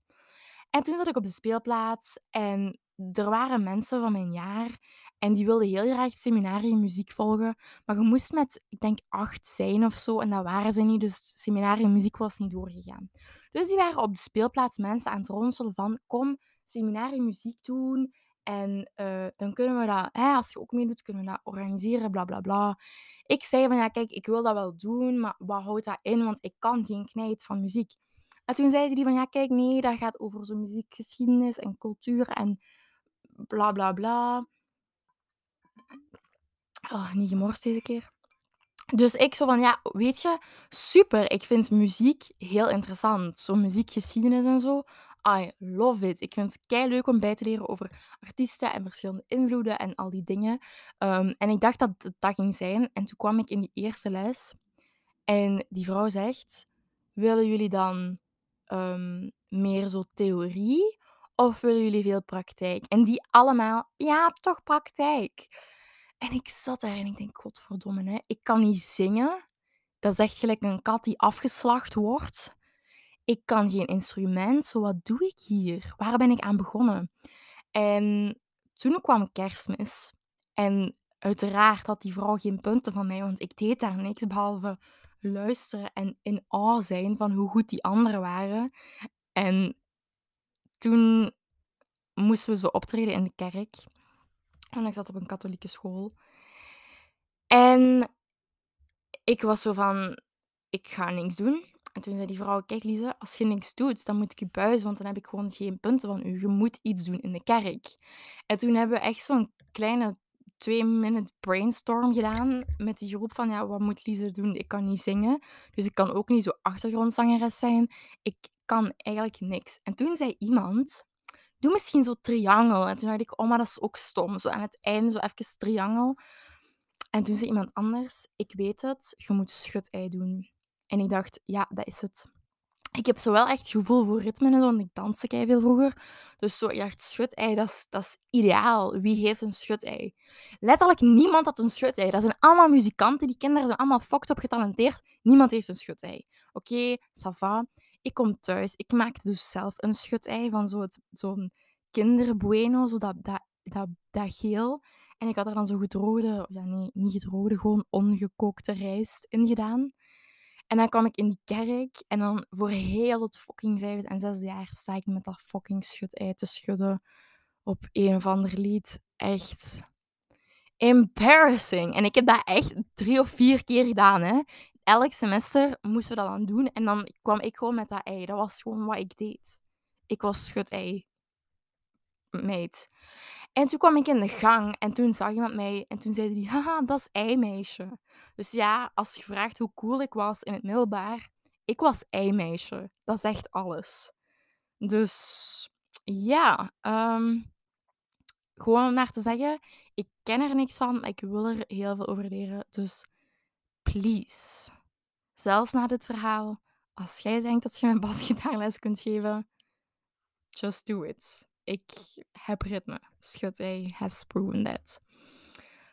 En toen zat ik op de speelplaats en er waren mensen van mijn jaar en die wilden heel graag het seminarium muziek volgen. Maar je moest met, ik denk, acht zijn of zo. En dat waren ze niet, dus seminarium muziek was niet doorgegaan. Dus die waren op de speelplaats mensen aan het ronselen van, kom, seminarium muziek doen. En uh, dan kunnen we dat, hè, als je ook meedoet, kunnen we dat organiseren, bla bla bla. Ik zei van ja, kijk, ik wil dat wel doen, maar wat houdt dat in? Want ik kan geen knijt van muziek. En toen zeiden die van ja, kijk, nee, dat gaat over zo'n muziekgeschiedenis en cultuur en bla bla bla. Oh, niet gemorst deze keer. Dus ik zo van, ja, weet je, super. Ik vind muziek heel interessant. Zo muziekgeschiedenis en zo. I love it. Ik vind het kei leuk om bij te leren over artiesten en verschillende invloeden en al die dingen. Um, en ik dacht dat het dat ging zijn. En toen kwam ik in die eerste les. En die vrouw zegt: Willen jullie dan um, meer zo theorie of willen jullie veel praktijk? En die allemaal: Ja, toch praktijk. En ik zat daar en ik denk: Godverdomme, hè, ik kan niet zingen. Dat is echt gelijk een kat die afgeslacht wordt. Ik kan geen instrument, zo wat doe ik hier? Waar ben ik aan begonnen? En toen kwam kerstmis. En uiteraard had die vrouw geen punten van mij, want ik deed daar niks behalve luisteren en in awe zijn van hoe goed die anderen waren. En toen moesten we zo optreden in de kerk. En ik zat op een katholieke school. En ik was zo van, ik ga niks doen. En toen zei die vrouw, kijk Lise, als je niks doet, dan moet ik je buizen, want dan heb ik gewoon geen punten van u. Je moet iets doen in de kerk. En toen hebben we echt zo'n kleine twee-minute brainstorm gedaan met die groep van, ja, wat moet Lise doen? Ik kan niet zingen, dus ik kan ook niet zo achtergrondzangeres zijn. Ik kan eigenlijk niks. En toen zei iemand, doe misschien zo triangel. En toen dacht ik, oh, maar dat is ook stom. Zo aan het einde zo even triangel. En toen zei iemand anders, ik weet het, je moet schutei doen. En ik dacht, ja, dat is het. Ik heb zo wel echt gevoel voor ritme en want ik danste kei veel vroeger. Dus zo, ik dacht, schutei, dat is, dat is ideaal. Wie heeft een schutei? Letterlijk niemand had een schutei. Dat zijn allemaal muzikanten, die kinderen zijn allemaal fokt op getalenteerd. Niemand heeft een schutei. Oké, okay, ça va. Ik kom thuis. Ik maakte dus zelf een schutei van zo'n zo kinderbueno, zo dat, dat, dat, dat geel. En ik had er dan zo gedroogde ja nee, niet gedroogde, gewoon ongekookte rijst in gedaan. En dan kwam ik in die kerk en dan voor heel het fucking vijfde en zesde jaar sta ik met dat fucking schut-ei te schudden op een of ander lied. Echt embarrassing. En ik heb dat echt 3 of 4 keer gedaan, hè. Elk semester moesten we dat dan doen en dan kwam ik gewoon met dat ei. Dat was gewoon wat ik deed. Ik was schut-ei meid. En toen kwam ik in de gang en toen zag iemand mij en toen zei hij: "Haha, dat is ei-meisje." Dus ja, als je vraagt hoe cool ik was in het middelbaar, ik was ei-meisje. Dat zegt alles. Dus ja, ehm, gewoon om maar te zeggen, ik ken er niks van, maar ik wil er heel veel over leren. Dus please, zelfs na dit verhaal, als jij denkt dat je me basgitaarles kunt geven, just do it. Ik heb ritme. Schut-ei has proven that.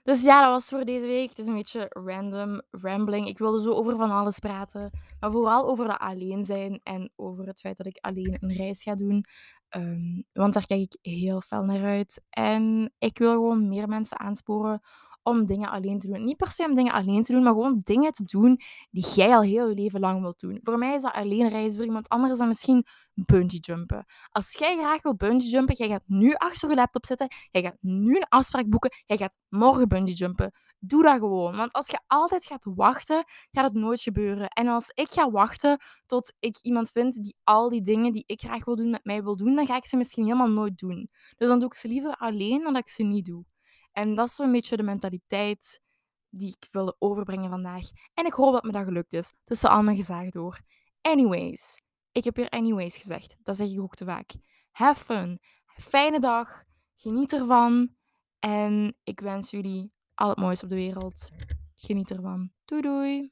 Dus ja, dat was voor deze week. Het is een beetje random rambling. Ik wilde zo over van alles praten, maar vooral over dat alleen zijn en over het feit dat ik alleen een reis ga doen. Ehm, want daar kijk ik heel fel naar uit. En ik wil gewoon meer mensen aansporen om dingen alleen te doen. Niet per se om dingen alleen te doen, maar gewoon dingen te doen die jij al heel je leven lang wilt doen. Voor mij is dat alleen reizen, voor iemand anders is dat misschien bungee jumpen. Als jij graag wil bungee jumpen, jij gaat nu achter je laptop zitten, jij gaat nu een afspraak boeken, jij gaat morgen bungee jumpen. Doe dat gewoon. Want als je altijd gaat wachten, gaat het nooit gebeuren. En als ik ga wachten tot ik iemand vind die al die dingen die ik graag wil doen met mij wil doen, dan ga ik ze misschien helemaal nooit doen. Dus dan doe ik ze liever alleen dan dat ik ze niet doe. En dat is zo'n beetje de mentaliteit die ik wilde overbrengen vandaag. En ik hoop dat me dat gelukt is, tussen al mijn gezaag door. Anyways, ik heb weer anyways gezegd. Dat zeg ik ook te vaak. Have fun. Fijne dag. Geniet ervan. En ik wens jullie al het moois op de wereld. Geniet ervan. Doei doei.